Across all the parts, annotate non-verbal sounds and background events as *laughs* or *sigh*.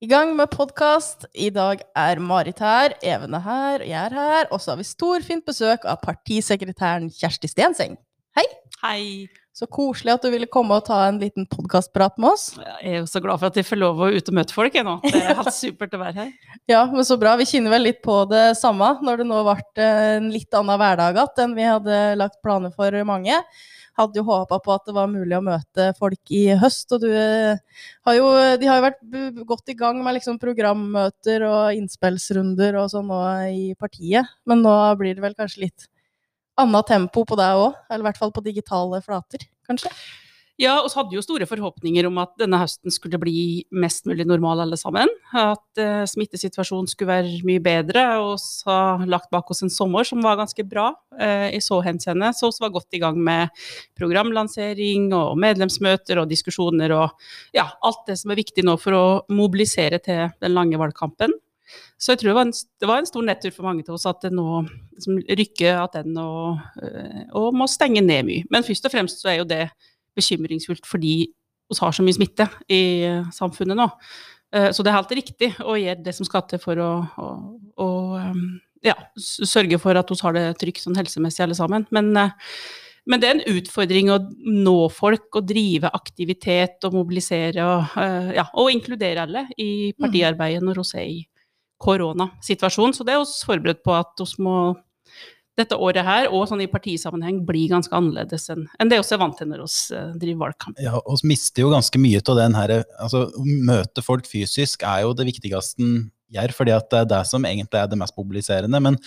I gang med podkast. I dag er Marit her, Even er her, jeg er her. Og så har vi storfint besøk av partisekretæren Kjersti Stenseng. Hei! Hei. Så koselig at du ville komme og ta en liten podkastprat med oss. Jeg er jo så glad for at jeg får lov å ut og møte folk jeg nå. Det er helt supert å være her. *laughs* Ja, men så bra. Vi kjenner vel litt på det samme når det nå ble en litt annen hverdag enn vi hadde lagt planer for mange hadde jo håpa på at det var mulig å møte folk i høst. Og du eh, har jo, de har jo vært godt i gang med liksom programmøter og innspillsrunder og sånn nå i partiet. Men nå blir det vel kanskje litt annet tempo på deg òg? Eller i hvert fall på digitale flater, kanskje? Ja, vi hadde jo store forhåpninger om at denne høsten skulle bli mest mulig normal alle sammen. At uh, smittesituasjonen skulle være mye bedre. Og vi har lagt bak oss en sommer som var ganske bra uh, i så henseende. Så vi var godt i gang med programlansering og medlemsmøter og diskusjoner og ja, alt det som er viktig nå for å mobilisere til den lange valgkampen. Så jeg tror det var en, det var en stor nettur for mange av oss at det nå liksom, rykker tilbake og, uh, og må stenge ned mye. Men først og fremst så er jo det bekymringsfullt fordi vi har så mye smitte i samfunnet nå. Eh, så det er helt riktig å gjøre det som skal til for å, å, å um, ja, sørge for at vi har det trygt sånn helsemessig alle sammen. Men, eh, men, det er en utfordring å nå folk og drive aktivitet og mobilisere og, eh, ja, og inkludere alle i mm. partiarbeidet når vi er i koronasituasjonen. Så det er vi forberedt på at vi må dette året her, og sånn i partisammenheng, blir ganske annerledes enn, det vi er vant til når vi uh, driver valgkamp. Ja, vi mister jo ganske mye av den her altså møte folk fysisk er jo det viktigste gjør, fordi at det er det som egentlig er det mest mobiliserende. men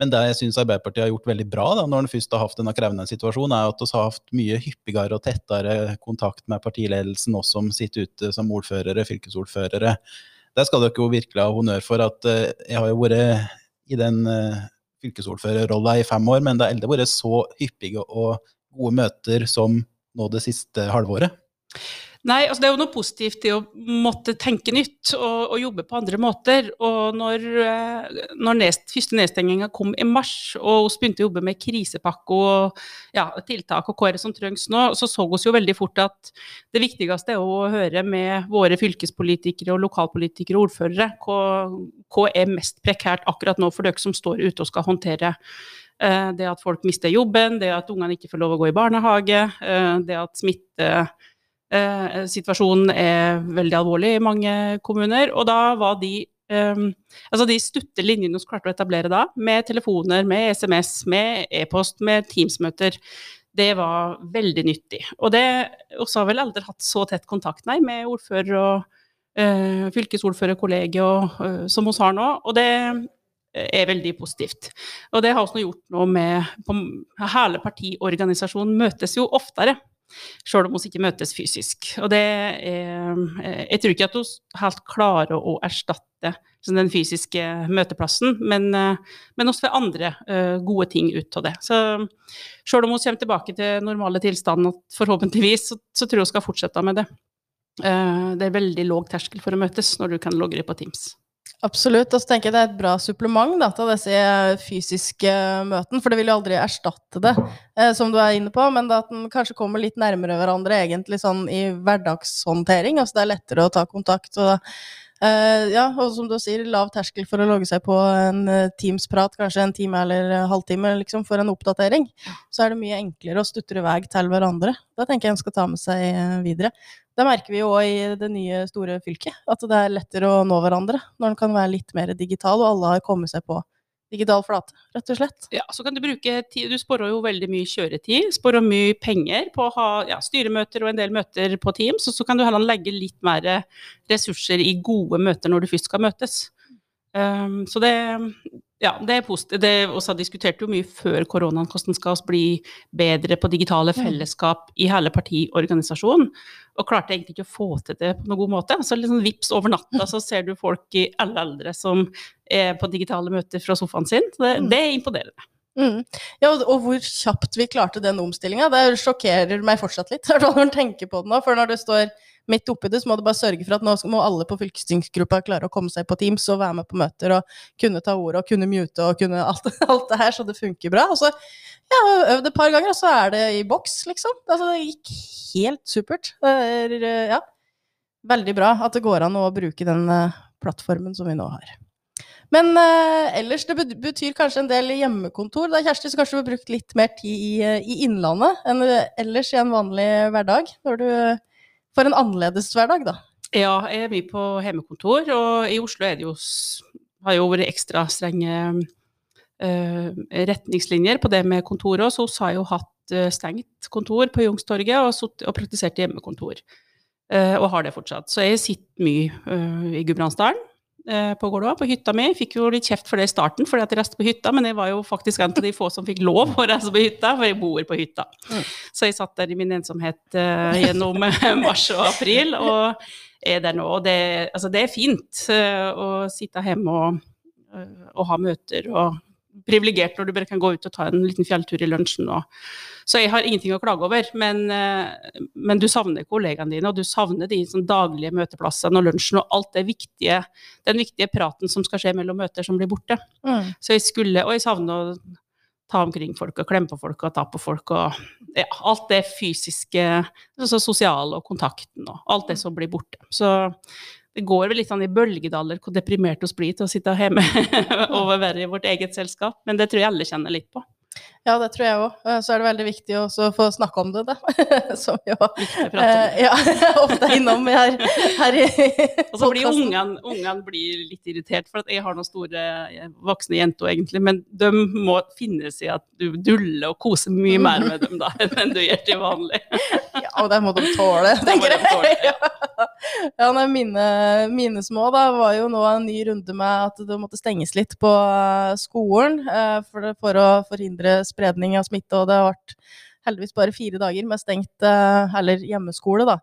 men det jeg syns Arbeiderpartiet har gjort veldig bra da, når en først har hatt denne krevende situasjonen, er at vi har hatt mye hyppigere og tettere kontakt med partiledelsen, oss som sitter ute som ordførere, fylkesordførere. Det skal dere jo virkelig ha honnør for. at uh, Jeg har jo vært i den fylkesordførerrollen fylkesordførerrolla i fem år, men det har aldri vært så hyppige og gode møter som nå det siste halvåret. Nei, altså det er jo noe positivt i å måtte tenke nytt og, og jobbe på andre måter. Og når, eh, når nest, første nedstenginga kom i mars, og vi begynte å jobbe med krisepakke og ja, tiltak og hva er det som trengs nå, så så vi jo veldig fort at det viktigste er å høre med våre fylkespolitikere og lokalpolitikere og ordførere hva, hva er mest prekært akkurat nå for dere som står ute og skal håndtere eh, det at folk mister jobben, det at ungene ikke får lov å gå i barnehage, eh, det at smitte Eh, situasjonen er veldig alvorlig i mange kommuner. Og da var de um, altså de stutte linjene vi klarte å etablere da, med telefoner, med SMS, med e-post, med Teams-møter, det var veldig nyttig. Og det også har vel aldri hatt så tett kontakt nei, med ordfører og uh, fylkesordførerkollegiet uh, som vi har nå. Og det er veldig positivt. Og det har også gjort nå med på, Hele partiorganisasjonen møtes jo oftere Sjøl om vi ikke møtes fysisk. Og det er, eh, jeg tror ikke at vi helt klarer å erstatte den fysiske møteplassen, men, eh, men også får andre eh, gode ting ut av det. Så sjøl om vi kommer tilbake til normale tilstander, forhåpentligvis, så, så tror jeg vi skal fortsette med det. Det er veldig låg terskel for å møtes når du kan logge deg på Teams. Absolutt. Og så tenker jeg det er et bra supplement da, til disse fysiske møtene. For det vil jo aldri erstatte det, eh, som du er inne på. Men da at en kanskje kommer litt nærmere hverandre egentlig sånn i hverdagshåndtering. Altså det er lettere å ta kontakt. Og, eh, ja, og som du sier, lav terskel for å logge seg på en eh, Teams-prat, kanskje en time eller halvtime liksom, for en oppdatering. Så er det mye enklere å stutre vei til hverandre. Det tenker jeg en skal ta med seg eh, videre. Det merker vi jo òg i det nye store fylket, at det er lettere å nå hverandre når en kan være litt mer digital, og alle har kommet seg på digital flate, rett og slett. Ja, så kan du bruke tid, du sparer jo veldig mye kjøretid, sparer mye penger på å ha ja, styremøter og en del møter på Teams, og så kan du heller legge litt mer ressurser i gode møter når du først skal møtes. Um, så det, ja, det er positivt. Det også diskuterte jo mye før koronaen hvordan skal vi bli bedre på digitale fellesskap i hele partiorganisasjonen. Og klarte egentlig ikke å få til det på noen god måte. Så liksom vips over natta så ser du folk i alle aldre som er på digitale møter fra sofaen sin. Det, mm. det er imponerende. Mm. Ja, og hvor kjapt vi klarte den omstillinga, det sjokkerer meg fortsatt litt. Når man tenker på det nå, for når det står midt oppi det, så må du bare sørge for at nå må alle på fylkestingsgruppa klare å komme seg på Teams og være med på møter og kunne ta ordet og kunne mute og kunne *laughs* alt, alt det her, så det funker bra. Og så ja, øvd et par ganger, og så er det i boks, liksom. Altså, det gikk helt supert. Er, ja. veldig bra at det går an å bruke den eh, plattformen som vi nå har. Men eh, ellers, det betyr kanskje en del hjemmekontor. Da, Kjersti, så kanskje du har brukt litt mer tid i, eh, i Innlandet enn eh, ellers i en vanlig hverdag? Når du får en annerledes hverdag, da. Ja, jeg er mye på hjemmekontor, og i Oslo er det jo, har jo vært ekstra strenge uh, retningslinjer på det med kontoret. Så har jeg jo hatt uh, stengt kontor på Youngstorget og, og praktisert hjemmekontor. Uh, og har det fortsatt. Så jeg sitter mye i Gudbrandsdalen. Eh, På Gålå, på hytta mi. Fikk jo litt kjeft for det i starten, fordi at jeg reiste på hytta, men jeg var jo faktisk en av de få som fikk lov å reise på hytta, for jeg bor på hytta. Mm. Så jeg satt der i min ensomhet uh, gjennom mars og april, og er der nå. Og det, altså, det er fint uh, å sitte hjemme og, uh, og ha møter, og privilegert når du bare kan gå ut og ta en liten fjelltur i lunsjen. Og, så jeg har ingenting å klage over, men, eh, men du savner kollegaene dine, og du savner de sånn, daglige møteplassene og lunsjen og alt det viktige, den viktige praten som skal skje mellom møter, som blir borte. Mm. Så jeg skulle, og jeg savner å ta omkring folk og klemme på folk og ta på folk og ja, alt det fysiske, altså sosiale og kontakten og alt det som blir borte. Så det går vel litt sånn i bølgedaler hvor deprimert vi blir til å sitte hjemme *laughs* og være i vårt eget selskap, men det tror jeg alle kjenner litt på. Ja, det tror jeg òg. Så er det veldig viktig å få snakke om det, da. *laughs* Som jo prate om. eh, ja, *laughs* ofte er innom her, her i Og så blir ungene blir litt irritert, for at jeg har noen store eh, voksne jenter egentlig, men de må finne seg i at du duller og koser mye mer med dem da *laughs* enn du gjør til vanlig. Ja, og det må de tåle, tenker tåle, jeg. Ja, nei, mine, mine små da, var jo nå en ny runde med at det måtte stenges litt på eh, skolen eh, for, for å forhindre spredning av smitte, og det har vært heldigvis bare fire dager med stengt, eh, eller hjemmeskole da,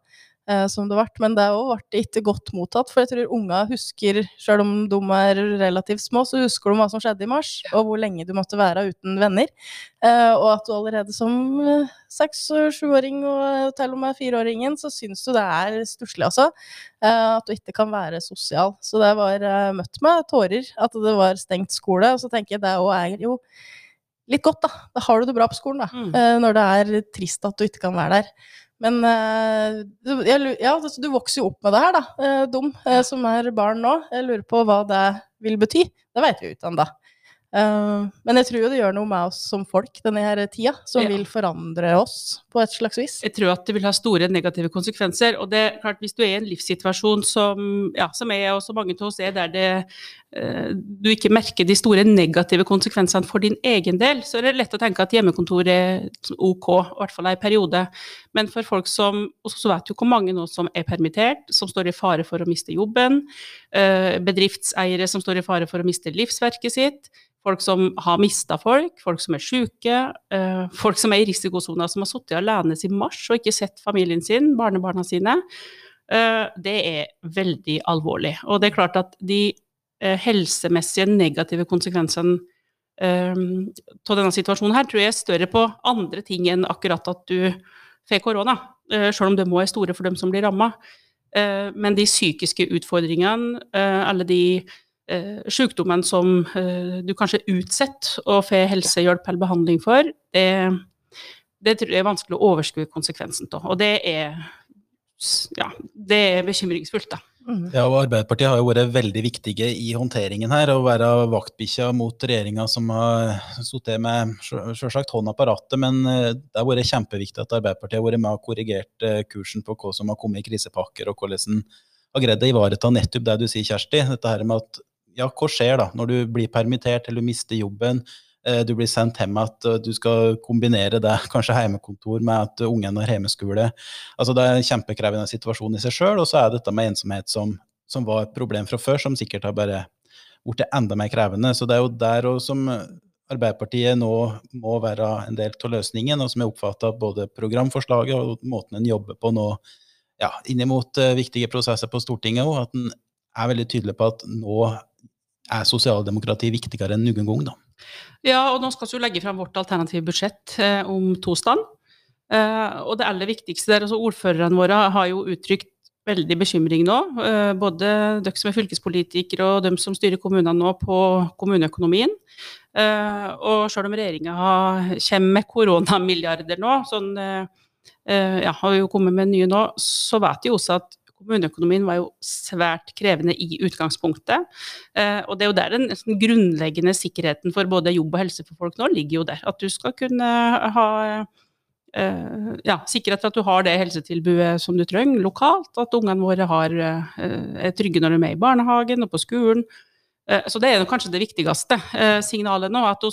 eh, som det har vært, men det har også vært ikke godt mottatt, for jeg tror unga husker, selv om de er relativt små, så husker de hva som skjedde i mars, og hvor lenge du måtte være uten venner, Eh, og at du allerede som seks- og sjuåring og til og med fireåringen, så syns du det er stusslig, altså. at du ikke kan være sosial. Så det var møtt med tårer at det var stengt skole. Og så tenker jeg det òg er jo litt godt, da. Da har du det bra på skolen, da. Mm. eh, når det er trist at du ikke kan være der. Men eh, ja, altså, du vokser jo opp med det her, da. eh, dum som er barn nå. Jeg lurer på hva det vil bety. Det vet vi jo ikke ennå. Eh, men jeg tror jo det gjør noe med oss som folk denne her tida, som Ja. vil forandre oss på et slags vis. Jeg tror at det vil ha store negative konsekvenser. Og det er klart, hvis du er i en livssituasjon som, ja, som jeg og så mange av oss er, der det, uh, du ikke merker de store negative konsekvensene for din egen del, så er det lett å tenke at hjemmekontor er ok, i hvert fall en periode. Men for folk som Og så vet du hvor mange nå som er permittert, som står i fare for å miste jobben. Uh, bedriftseiere som står i fare for å miste livsverket sitt. Folk som har mista folk, folk som er syke, eh, folk som er i risikosona, som har sittet alene siden mars og ikke sett familien sin, barnebarna sine. Eh, det er veldig alvorlig. Og det er klart at de eh, helsemessige negative konsekvensene av denne situasjonen her tror jeg er større på andre ting enn akkurat at du får korona, selv om det må være store for dem som blir ramma. Men de psykiske utfordringene, alle de eh, sykdommen som eh, du kanskje utsetter å få helsehjelp eller behandling for, det, det tror jeg er vanskelig å overskue konsekvensen av. Og det er, ja, det er bekymringsfullt, da. Mhm. Ja, og Arbeiderpartiet har jo vært veldig viktige i håndteringen her, å være vaktbikkja mot regjeringa som har sittet med selvsagt hånda på rattet, men eh, det har vært kjempeviktig at Arbeiderpartiet har vært med og korrigert eh, kursen på hva som har kommet i krisepakker, og hvordan en har greid å ivareta nettopp det du sier, Kjersti. Dette her med at ja, hva skjer da når du blir permittert eller mister jobben? eh, Du blir sendt hjem at eh, du skal kombinere det, *laughs* kanskje heimekontor, med at ungen har hjemmeskole. Altså Det er en kjempekrevende situasjon i seg sjøl, og så er dette med ensomhet som, som var et problem fra før, som sikkert har bare blitt enda mer krevende. Så det er jo der og som Arbeiderpartiet nå må være en del av løsningen, og som jeg oppfatter både programforslaget og måten en jobber på nå, ja, inn mot uh, viktige prosesser på Stortinget òg, at en er veldig tydelig på at nå er sosialdemokrati viktigere enn noen gang. da. Ja, og nå skal vi jo legge fram vårt alternative budsjett eh, om tosdag. Eh, og det aller viktigste der, altså ordførerne våre har jo uttrykt veldig bekymring nå. Eh, både dere som er fylkespolitikere og dem som styrer kommunene nå på kommuneøkonomien. Eh, og selv om regjeringa kommer med koronamilliarder nå, sånn, eh, eh, ja, har jo kommet med nye nå, så vet vi også at kommuneøkonomien var jo svært krevende i utgangspunktet. Eh, og det er jo der den den grunnleggende sikkerheten for både jobb og helse for folk nå ligger jo der. At du skal kunne ha eh, ja, sikkerhet for at du har det helsetilbudet som du trenger lokalt. At ungene våre har, er trygge når de er med i barnehagen og på skolen. Så det er kanskje det viktigste signalet nå, at vi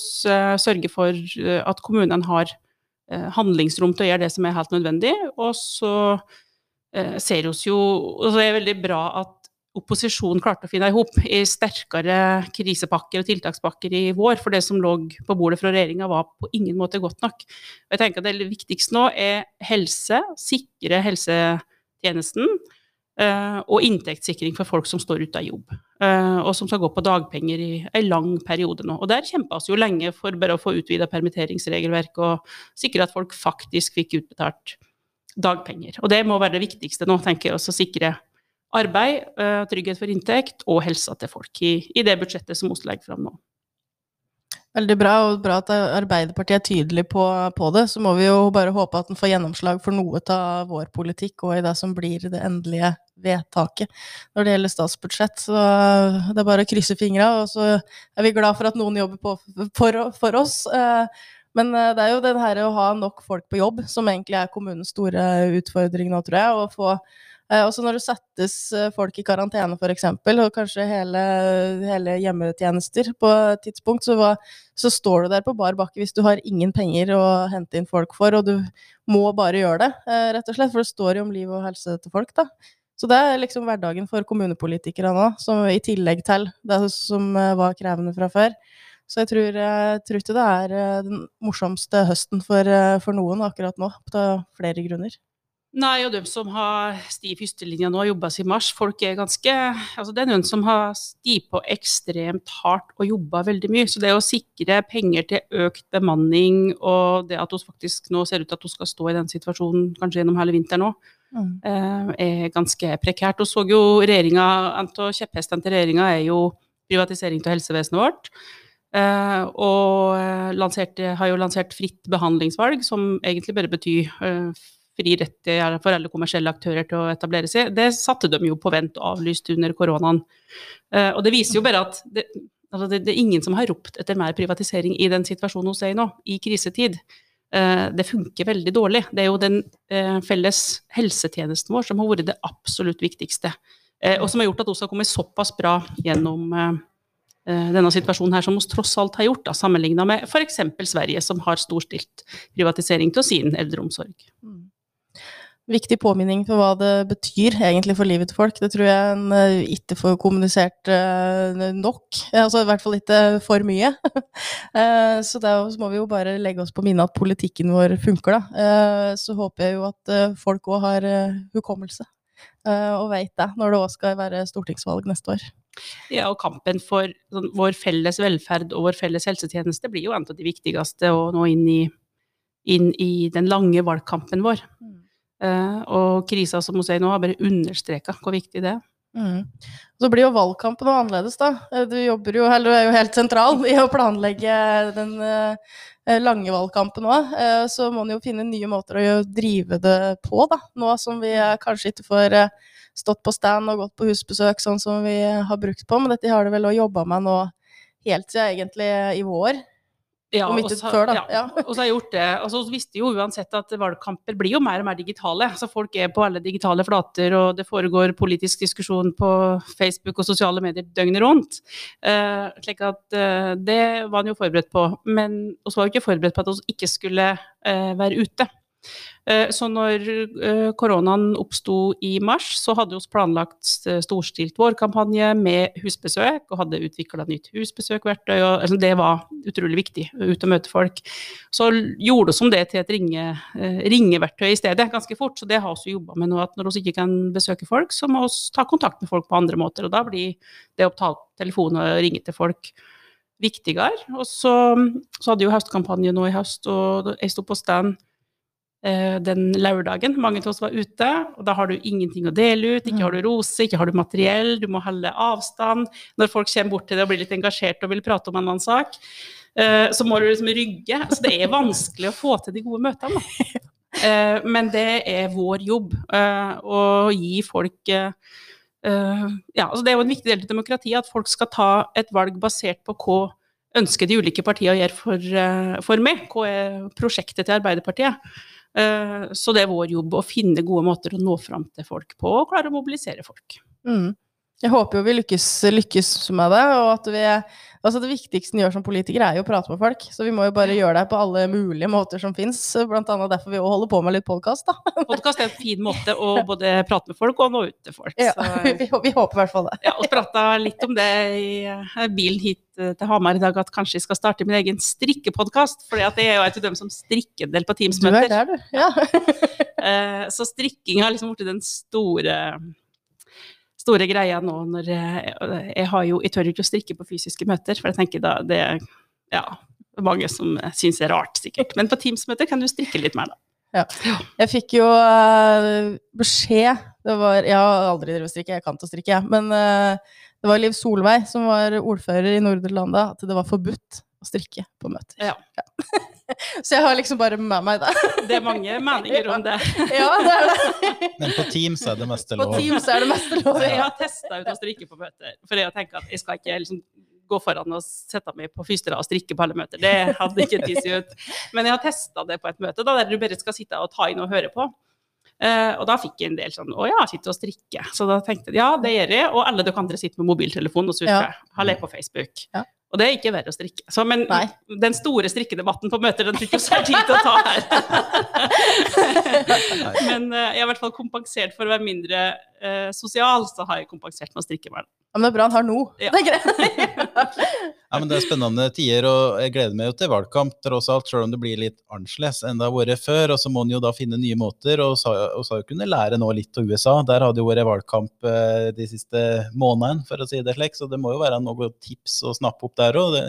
sørger for at kommunene har handlingsrom til å gjøre det som er helt nødvendig. Og så Eh, ser oss jo Og det er veldig bra at opposisjonen klarte å finne i hop i sterkere krisepakker og tiltakspakker i vår, for det som lå på bordet fra regjeringa var på ingen måte godt nok. Og jeg tenker at Det viktigste nå er helse, sikre helsetjenesten uh, og inntektssikring for folk som står ute av jobb, uh, og som skal gå på dagpenger i en lang periode nå. Og Der kjempa vi jo lenge for bare å få utvida permitteringsregelverk og sikre at folk faktisk fikk utbetalt dagpenger. Og det må være det viktigste nå, tenker jeg, å sikre arbeid, eh, trygghet for inntekt og helsa til folk i, i det budsjettet som Oslo legger fram nå. Veldig bra, og bra at Arbeiderpartiet er tydelig på, på, det. Så må vi jo bare håpe at den får gjennomslag for noe av vår politikk og i det som blir det endelige vedtaket når det gjelder statsbudsjett. Så det er bare å krysse fingra, og så er vi glad for at noen jobber på for, for oss. Eh, men eh, det er jo den her å ha nok folk på jobb som egentlig er kommunens store utfordring nå, tror jeg. Og få eh, også når det settes eh, folk i karantene, f.eks., og kanskje hele, hele, hjemmetjenester på et tidspunkt, så, hva, så, står du der på bar bakke hvis du har ingen penger å hente inn folk for, og du må bare gjøre det, rett og slett. For det står jo om liv og helse til folk, da. Så det er liksom hverdagen for kommunepolitikere nå, som i tillegg til det som var krevende fra før. Så jeg tror, jeg tror, ikke det er eh, den morsomste høsten for, eh, for noen akkurat nå, av flere grunner. Nei, og de som har sti i førstelinja nå, og jobba siden mars, folk er ganske Altså det er noen som har sti på ekstremt hardt og jobba veldig mye. Så det å sikre penger til økt bemanning og det at vi faktisk nå ser ut til at vi skal stå i den situasjonen kanskje gjennom hele vinteren òg, mm. Eh, er ganske prekært. Og så jo regjeringa, En av kjepphestene til regjeringa er jo privatisering av helsevesenet vårt. Uh, og eh, lanserte, har jo lansert fritt behandlingsvalg, som egentlig bare betyr uh, fri rett for alle kommersielle aktører til å etablere seg. Det satte de jo på vent og avlyste under koronaen. Uh, og det viser jo bare at det, altså det, det, er ingen som har ropt etter mer privatisering i den situasjonen hos deg nå, i krisetid. det funker veldig dårlig. Det er jo den felles helsetjenesten vår som har vært det absolutt viktigste. og som har gjort at vi har kommet såpass bra gjennom denne situasjonen her, som vi tross alt har gjort, sammenligna med f.eks. Sverige, som har storstilt privatisering til sin eldreomsorg. Mm. Viktig påminning for hva det betyr egentlig for livet til folk. Det tror jeg en uh, ikke får kommunisert uh, nok. Altså i hvert fall ikke for mye. *laughs* så da må vi jo bare legge oss på minnet at politikken vår funker, da. så håper jeg jo at folk òg har hukommelse og veit det når det òg skal være stortingsvalg neste år. Ja, og kampen for sånn, vår felles velferd og vår felles helsetjeneste blir jo en av de viktigste å nå inn i, inn i den lange valgkampen vår. Mm. Uh, og krisa som hun sier nå, har bare understreka hvor viktig det er. Mm. Så blir jo valgkampen noe annerledes, da. Eh, du, jobber jo, eller du er jo helt sentral i å planlegge den uh, lange valgkampen òg. Uh, så må en jo finne nye måter å drive det på, da. Nå som vi kanskje ikke får stått på stand og gått på husbesøk, sånn som vi har brukt på. Men dette har de vel òg jobba med nå helt siden egentlig i vår. Ja, og så før, da. Ja. og så har jeg gjort det. Og så visste jo uansett at valgkamper blir jo mer og mer digitale. Så folk er på alle digitale flater, og det foregår politisk diskusjon på Facebook og sosiale medier døgnet rundt. Uh, slik at uh, det var en jo forberedt på. Men vi var jo ikke forberedt på at vi ikke skulle uh, være ute. Eh, så når eh, koronaen oppsto i mars, så hadde vi planlagt storstilt vårkampanje med husbesøk, og hadde utvikla nytt husbesøkverktøy. Og, altså det var utrolig viktig, ut og møte folk. Så gjorde vi om det til et ringe, eh, ringeverktøy i stedet, ganske fort. Så det har vi jobba med nå, at når vi ikke kan besøke folk, så må vi ta kontakt med folk på andre måter. Og da blir det å ta telefonen og ringe til folk viktigere. Og så, så hadde jo høstkampanje nå i høst, og jeg sto på stand Eh, den lørdagen. Mange av oss var ute, og da har du ingenting å dele ut. Ikke har du rose, ikke har du materiell, du må holde avstand. Når folk kommer bort til deg og blir litt engasjert og vil prate om en annen sak, eh, så må du liksom rygge. Så det er vanskelig å få til de gode møtene. *laughs* Eh, men det er vår jobb eh, å gi folk eh, eh, ja, altså Det er jo en viktig del av demokratiet at folk skal ta et valg basert på hva ønsker de ulike partiene å gjøre for, eh, for meg. Hva er prosjektet til Arbeiderpartiet? Eh, så det er vår jobb å finne gode måter å nå fram til folk på, og klare å mobilisere folk. Mm. Jeg håper jo vi lykkes, lykkes med det. og at vi, altså Det viktigste en gjør som politiker, er jo å prate med folk. Så vi må jo bare gjøre det på alle mulige måter som fins. Blant annet derfor vi òg holder på med litt podkast. *laughs* Podkast er en fin måte å både prate med folk og nå ut til folk. Ja, *laughs* vi, vi håper i hvert fall det. ja, og prata litt om det i eh, bilen hit eh, til Hamar i dag, at kanskje jeg skal starte min egen strikkepodkast. For jeg er jo av dem som strikker en del på Du er der, du. Ja. *laughs* Eh, Så strikking har liksom blitt den store store greia nå når jeg, jeg har jo Jeg tør jo ikke å strikke på fysiske møter, for jeg tenker da det ja, mange som syns er rart, sikkert. Men på Teams-møter kan du strikke litt mer, da. Jeg fikk jo uh, beskjed det var, Jeg har aldri drevet strikke, jeg kan til å strikke, jeg. Men uh, det var Liv Solveig som var ordfører i Nordre Landa, at det var forbudt å strikke på møter. Ja. Så jeg har liksom bare med meg det. Det er mange meninger om det. Ja, det er det. Men på Teams er det meste På. Teams er det meste lov. Så jeg har testa ut å strikke på møter, for jeg tenker at jeg skal ikke liksom gå foran og sette meg på første rad og strikke på alle møter. Det hadde ikke tid seg ut. Men jeg har testa det på et møte da, der du bare skal sitte og ta inn og høre på. Eh, og da fikk jeg en del sånn Å ja, sitte og strikke. Så da tenkte jeg ja, det gjør jeg. Og alle dere andre sitter med mobiltelefon og surfer. Ja. Har lekt på Facebook. Ja. Og det er ikke verre å strikke. Så, men Nei. den store strikkedebatten på møter, den fikk vi har tid til å ta her. *laughs* men uh, jeg har i hvert fall kompensert for å være mindre uh, sosial, så har jeg kompensert med å strikke meg. Ja, men det er bra han har nå. Ja. er greit. *laughs* Ja, men Det er spennende tider, og jeg gleder meg jo til valgkamp, tross alt, selv om det blir litt annerledes enn det har vært før. Og så må en jo da finne nye måter, og så og så har jo kunnet lære nå litt av USA. Der har det jo vært valgkamp eh, de siste månedene, for å si det slik, så det må jo være noen tips å snappe opp der òg. Det,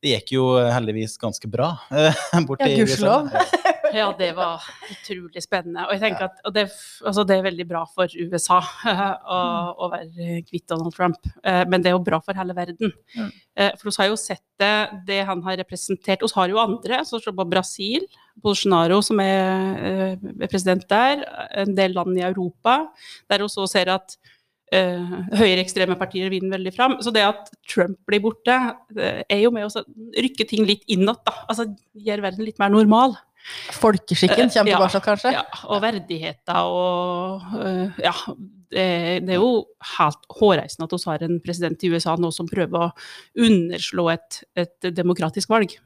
det gikk jo heldigvis ganske bra eh, *laughs* borti Ja, gudskjelov. USA. Ja, det var utrolig spennende. Og jeg tenker at og det, altså det er veldig bra for USA *laughs* å, å være kvitt Donald Trump, Eh, men det er jo bra for hele verden. Mm. Eh, For vi har jo sett det, det han har representert. Vi har jo andre, som se på Brasil, Bolsonaro som er eh, er president der, en del land i Europa, der vi også ser at uh, høyreekstreme partier vinner veldig fram. Så det at Trump blir borte, uh, er jo med å rykke ting litt da. Altså gjør verden litt mer normal. Folkeskikken kommer Ja, tilbake, kanskje. Ja, og verdigheter og øh, Ja, det, det er jo helt hårreisende at vi har en president i USA nå som prøver å underslå et, et demokratisk valg.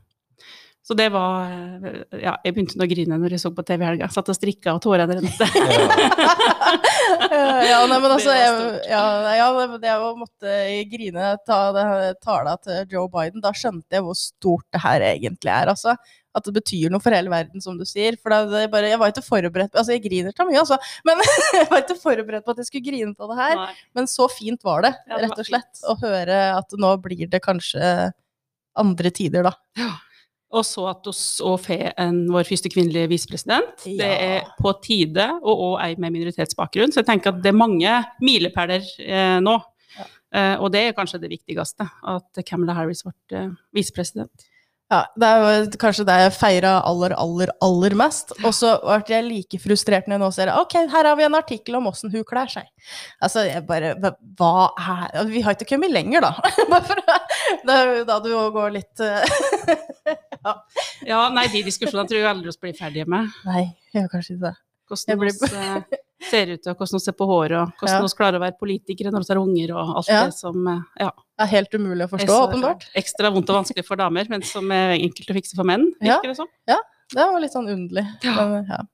Så det var øh, Ja, jeg begynte å grine når jeg så på TV i helga. Satt og strikka, og tårene rente. *laughs* ja, nei, men altså, jeg, ja, ja, det- jeg måtte grine ta det tala til Joe Biden, da skjønte jeg hvor stort det her egentlig er, altså. At det betyr noe for hele verden, som du sier. For det, det bare, jeg var ikke forberedt Altså, jeg griner til mye, altså. Men *laughs* jeg var ikke forberedt på at jeg skulle grine av det her. Nei. Men så fint var det, Ja, det rett og slett. fint. Å høre at nå blir det kanskje andre tider, da. Og så at vi òg får en vår første kvinnelige visepresident. Det er på tide, og òg ei med minoritetsbakgrunn. Så jeg tenker at det er mange milepæler eh, nå. Ja. Eh, og det er kanskje det viktigste, at Camilla Harris ble eh, visepresident. Ja, det er kanskje det jeg feira aller, aller, aller mest. Og så ble jeg like frustrert når jeg nå ser Ok, her har vi en artikkel om åssen hun kler seg. Altså, jeg bare hva- er Vi har ikke kommet lenger, da. Det er jo da du går litt *laughs* ja. Ja, nei, de diskusjonene tror jeg aldri vi blir ferdige med. Nei, jeg gjør kanskje ikke det. Hvordan blir- eh, ser ut, og hvordan vi ser på håret, og hvordan Ja. vi klarer å være politikere når vi har unger, og alt Ja. det som eh, ja, Det er helt umulig å forstå, åpenbart. Ekstra vondt og vanskelig for damer, men som er enkelt å fikse for menn, Ja. virker det som. Det var litt sånn underlig. Ja. Men, ja.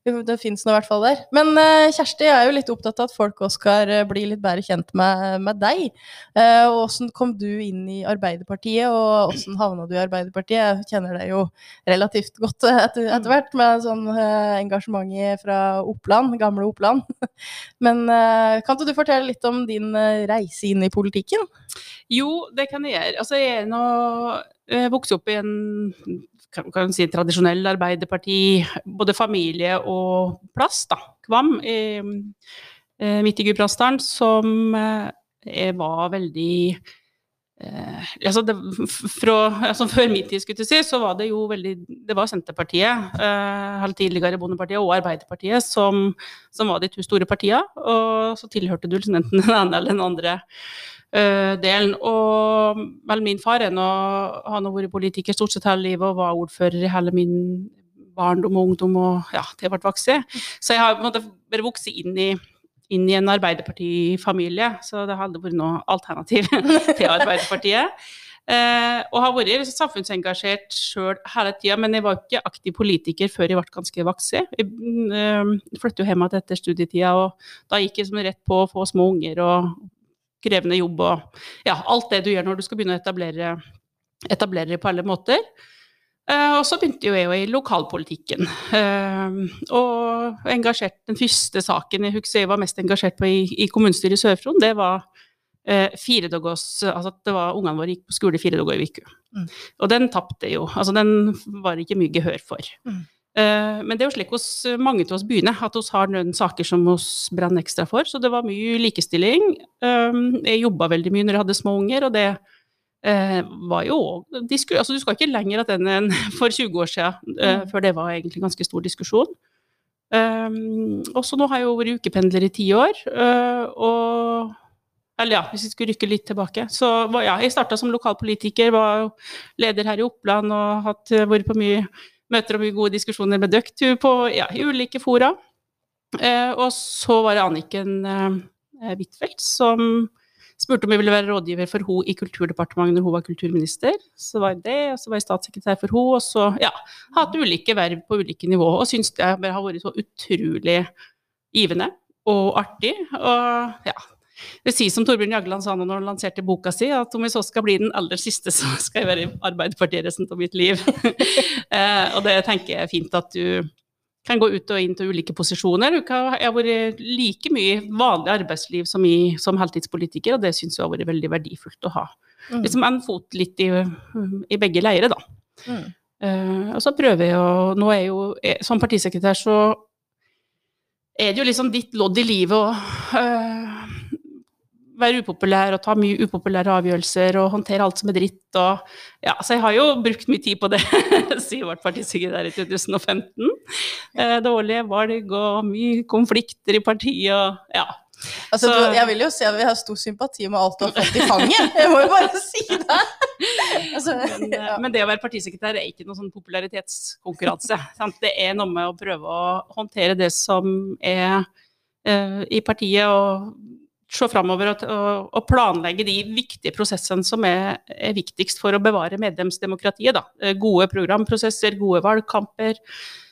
Det, fins nå i hvert fall der. Men eh, Kjersti, jeg er jo litt opptatt av at folk også skal eh, bli litt bedre kjent med, med deg. Eh, og Åssen kom du inn i Arbeiderpartiet, og åssen havna du i Arbeiderpartiet? Jeg kjenner deg jo relativt godt etter, etter hvert, med sånn engasjement fra Oppland, gamle Oppland. *laughs* Men kan ikke du fortelle litt om din reise inn i politikken? Jo, det kan jeg gjøre. Altså, jeg er nå jeg vokste opp i en kan, si, tradisjonell Arbeiderparti, både familie og plass, da. Kvam, i, eh, midt i Gudbrandsdalen, som eh, var veldig Eh, altså det, fra, altså Før min tid skulle si, så var det jo veldig Det var Senterpartiet, eh, tidligere Bondepartiet, og Arbeiderpartiet som, som, var de to store partiene. Og så tilhørte du liksom enten den ene eller den andre delen. Og vel, min far er nå, han har vært politiker stort sett hele livet og var ordfører i hele min barndom og ungdom og ja, til jeg ble voksen. Så jeg har på en måte bare vokst inn i inn i en Arbeiderpartifamilie, så det hadde vært noe alternativ *laughs* til Arbeiderpartiet. Eh, og har vært samfunnsengasjert sjøl hele tida, men jeg var ikke aktiv politiker før jeg ble ganske voksen. Jeg eh, flyttet jo hjem etter studietida, og da gikk jeg som rett på å få små unger og krevende jobb og ja, alt det du gjør når du skal begynne å etablere, etablere på alle måter. Eh, og så begynte jo jeg jo i lokalpolitikken. Eh, og engasjert den første saken jeg husker jeg var mest engasjert på i, i kommunestyret i Sør-Fron, det var fire dagers, altså at det var ungene våre gikk på skole fire dager i uka. Mm. Og den tapte jo. Altså den var det ikke mye gehør for. Mm. Men det er jo slik hos mange av oss begynner, at vi har noen saker som vi brenner ekstra for. Så det var mye likestilling. Jeg jobba veldig mye når jeg hadde små unger, og det eh, var jo altså Du skal ikke lenger enn *laughs* for 20 år siden, eh, mm. før det var egentlig ganske stor diskusjon. Også nå har jeg jo vært ukependler i ti år. Og eller ja, hvis vi skulle rykke litt tilbake. Så ja, jeg starta som lokalpolitiker, var leder her i Oppland og hatt, vært på mye møter og mye gode diskusjoner med dere på ja, i ulike fora. Eh, og så var det Anniken eh, Huitfeldt som spurte om jeg ville være rådgiver for henne i Kulturdepartementet når hun var kulturminister. Så var det, og så var jeg statssekretær for henne, og så ja, hatt ulike verv på ulike nivå. Og syns det har vært så utrolig givende og artig. Og ja, det sies som Torbjørn Jagland sa når han lanserte boka si, at om jeg så skal bli den aller siste, så skal jeg være i Arbeiderpartiet resten av mitt liv. *laughs* eh, og det tenker jeg er fint at du kan gå ut og inn til ulike posisjoner. Jeg har vært like mye i vanlig arbeidsliv som, i, som heltidspolitiker, og det syns jeg har vært veldig verdifullt å ha. Mm. Liksom en fot litt i, i begge leirer, da. Mm. Eh, og så prøver jeg å Nå er jeg jo Som partisekretær så er det jo liksom ditt lodd i livet å være upopulær og ta mye upopulære avgjørelser og håndtere alt som er dritt. Og, ja, så jeg har jo brukt mye tid på det jeg ble partisekretær i 2015. Eh, dårlige valg og mye konflikter i partiet og ja. Altså, så, jeg vil jo si at vi har stor sympati med alt du har fått i fanget, jeg må jo bare si det! *laughs* Altså, men, eh, ja. men, det å være partisekretær er ikke noen sånn popularitetskonkurranse. *laughs* Sant? Det er noe med å prøve å håndtere det som er uh, i partiet, og se framover og, og, planlegge de viktige prosessene som er, er viktigst for å bevare medlemsdemokratiet. Da. Eh, gode programprosesser, gode valgkamper.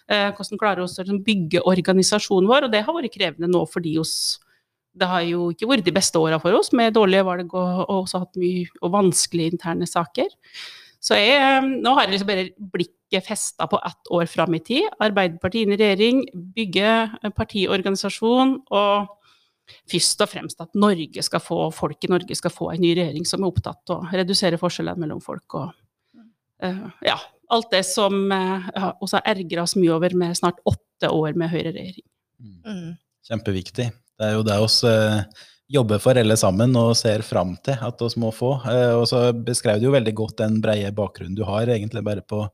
Eh, hvordan klarer vi å liksom, bygge organisasjonen vår? Og det har vært krevende nå fordi oss, det har jo ikke vært de beste åra for oss, med dårlige valg og, og også hatt mye og vanskelige interne saker. Så jeg, eh, nå har jeg liksom bare blikket festa på ett år fram i tid. Arbeiderpartiet inn i regjering, bygge partiorganisasjon og først og fremst at Norge skal få, folk i Norge skal få en ny regjering som er opptatt av å redusere forskjellene mellom folk og uh, ja, alt det som uh, også har ergra oss mye over med snart åtte år med høyreregjering. Mm. mm. Kjempeviktig. Det er jo det oss uh, jobber for alle sammen og ser fram til at oss må få. Uh, og så beskrev du jo veldig godt den breie bakgrunnen du har, egentlig bare på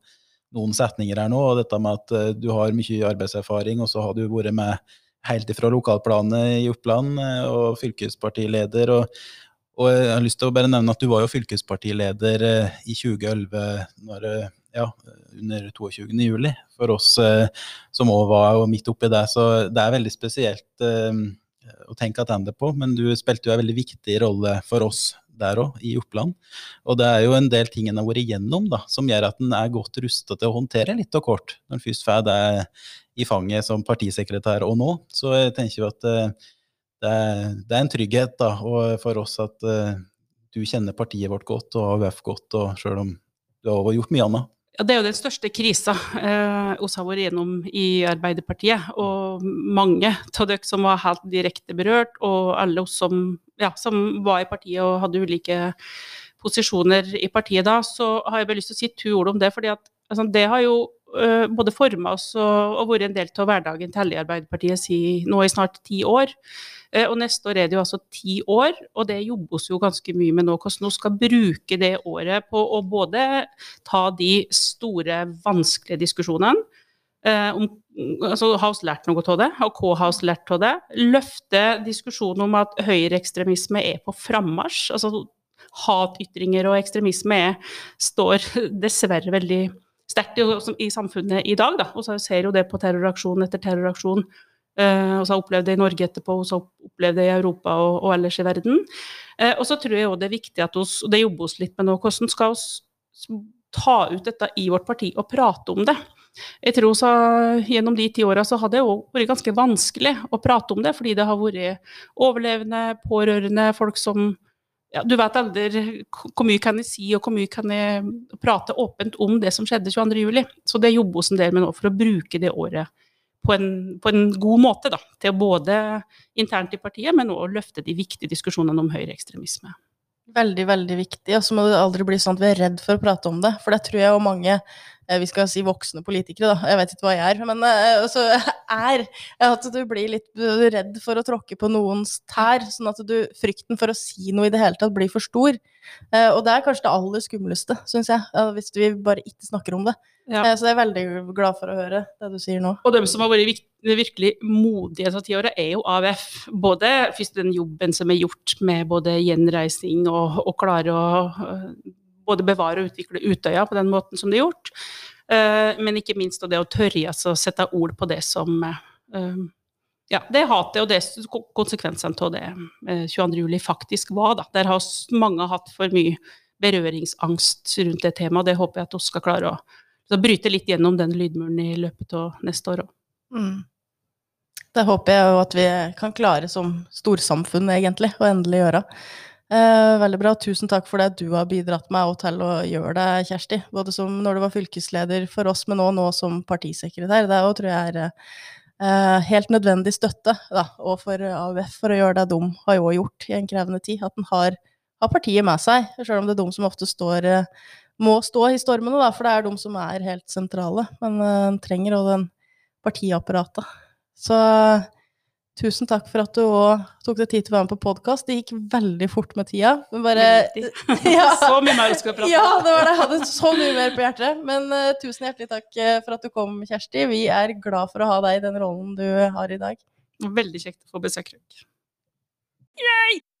noen setninger her nå. Og dette med at du har mye arbeidserfaring, og så har du vært med helt ifra lokalplanet i Oppland eh, og fylkespartileder. Og, og, jeg har lyst til å bare nevne at du var jo fylkespartileder eh, i 2011 når, eh, ja, under 22. juli. For oss som òg var midt oppi det. Så det er veldig spesielt å tenke attende på. Men du spilte jo en veldig viktig rolle for oss der òg, i Oppland. Og det er jo en del ting en har vært igjennom da, som gjør at en er godt rusta til å håndtere litt og kort, når en først får det i fanget som partisekretær og nå. Så jeg tenker jo at uh, det, er, det, er, en trygghet da, for oss at uh, du kjenner partiet vårt godt og AUF godt, og selv om du har gjort mye annet. Ja, Det er jo den største krisa eh, oss har vært gjennom i Arbeiderpartiet. Og mange av dere som var helt direkte berørt, og alle oss som, ja, som var i partiet og hadde ulike posisjoner i partiet da, så har jeg bare lyst til å si to ord om det. fordi at Altså, det har jo uh, både forma oss og, og, vært en del av hverdagen til alle Arbeiderpartiet si, nå i snart ti år. Uh, og neste år er det jo altså ti år, og det jobbes jo ganske mye med nå. Hvordan vi skal bruke det året på å både ta de store, vanskelige diskusjonene uh, om altså, Har vi lært noe av det? Og hva har vi lært av det? Løfte diskusjonen om at høyreekstremisme er på frammarsj. altså hatytringer og ekstremisme er, står *laughs* dessverre veldig sterkt i, samfunnet i dag. Da. Og så ser jo det på terroraksjon etter terroraksjon. Uh, og så har opplevd det i Norge etterpå, og så opplevd det i Europa og, og ellers i verden. Uh, og så tror jeg også det er viktig at oss, og det jobber oss litt med nå, hvordan skal vi ta ut dette i vårt parti og prate om det. Jeg tror så Gjennom de ti åra har det vært ganske vanskelig å prate om det, fordi det har vært overlevende, pårørende, folk som ja, Du vet aldri hvor mye kan jeg si og hvor mye kan jeg prate åpent om det som skjedde 22.07. Så det jobber vi en del med nå, for å bruke det året på en, på en god måte. Da, til både internt i partiet, men også løfte de viktige diskusjonene om høyreekstremisme. Veldig, veldig viktig. Og så må det aldri bli sånn at vi er redd for å prate om det. For det tror jeg jo mange Eh, vi skal si voksne politikere, da. Jeg vet ikke hva jeg er. Men altså, *laughs* er at du blir litt redd for å tråkke på noens tær. Sånn at du, frykten for å si noe i det hele tatt blir for stor. Eh, og det er kanskje det aller skumleste, syns jeg. Hvis vi bare ikke snakker om det. Ja. Så jeg er veldig glad for å høre det du sier nå. Og de som har vært virkelig modige disse ti åra, er jo AUF. Både først den jobben som er gjort med både gjenreising og, og klare å både bevare og utvikle Utøya på den måten som det er gjort, uh, men ikke minst det å tørre altså, sette ord på det som ja, det hatet og det konsekvensene av det uh, 22.07. faktisk var. Da. Der har mange hatt for mye berøringsangst rundt det temaet. Det håper jeg at vi skal klare å, å bryte litt gjennom den lydmuren i løpet av neste år òg. Mm. Det håper jeg jo at vi kan klare som storsamfunn, egentlig, å endelig gjøre. Eh, veldig bra. Tusen takk for det du har bidratt med og til å gjøre det, Kjersti. Både som når du var fylkesleder for oss, men òg nå som partisekretær. Det tror jeg er eh, helt nødvendig støtte da, og for AUF for å gjøre det de har jo gjort i en krevende tid. At en har, har, partiet med seg, selv om det er de som ofte står, eh, må stå i stormene, da, for det er de som er helt sentrale. Men eh, en trenger òg den partiapparatet. Så Tusen takk for at du òg tok deg tid til å være med på podkast. Det gikk veldig fort med tida. Bare, *laughs* ja, så mye mer du skulle prate om. Ja, det var det. Jeg hadde så mye mer på hjertet. Men uh, tusen hjertelig takk uh, for at du kom, Kjersti. Vi er glad for å ha deg i den rollen du har i dag. Veldig kjekt å få besøk. Yay!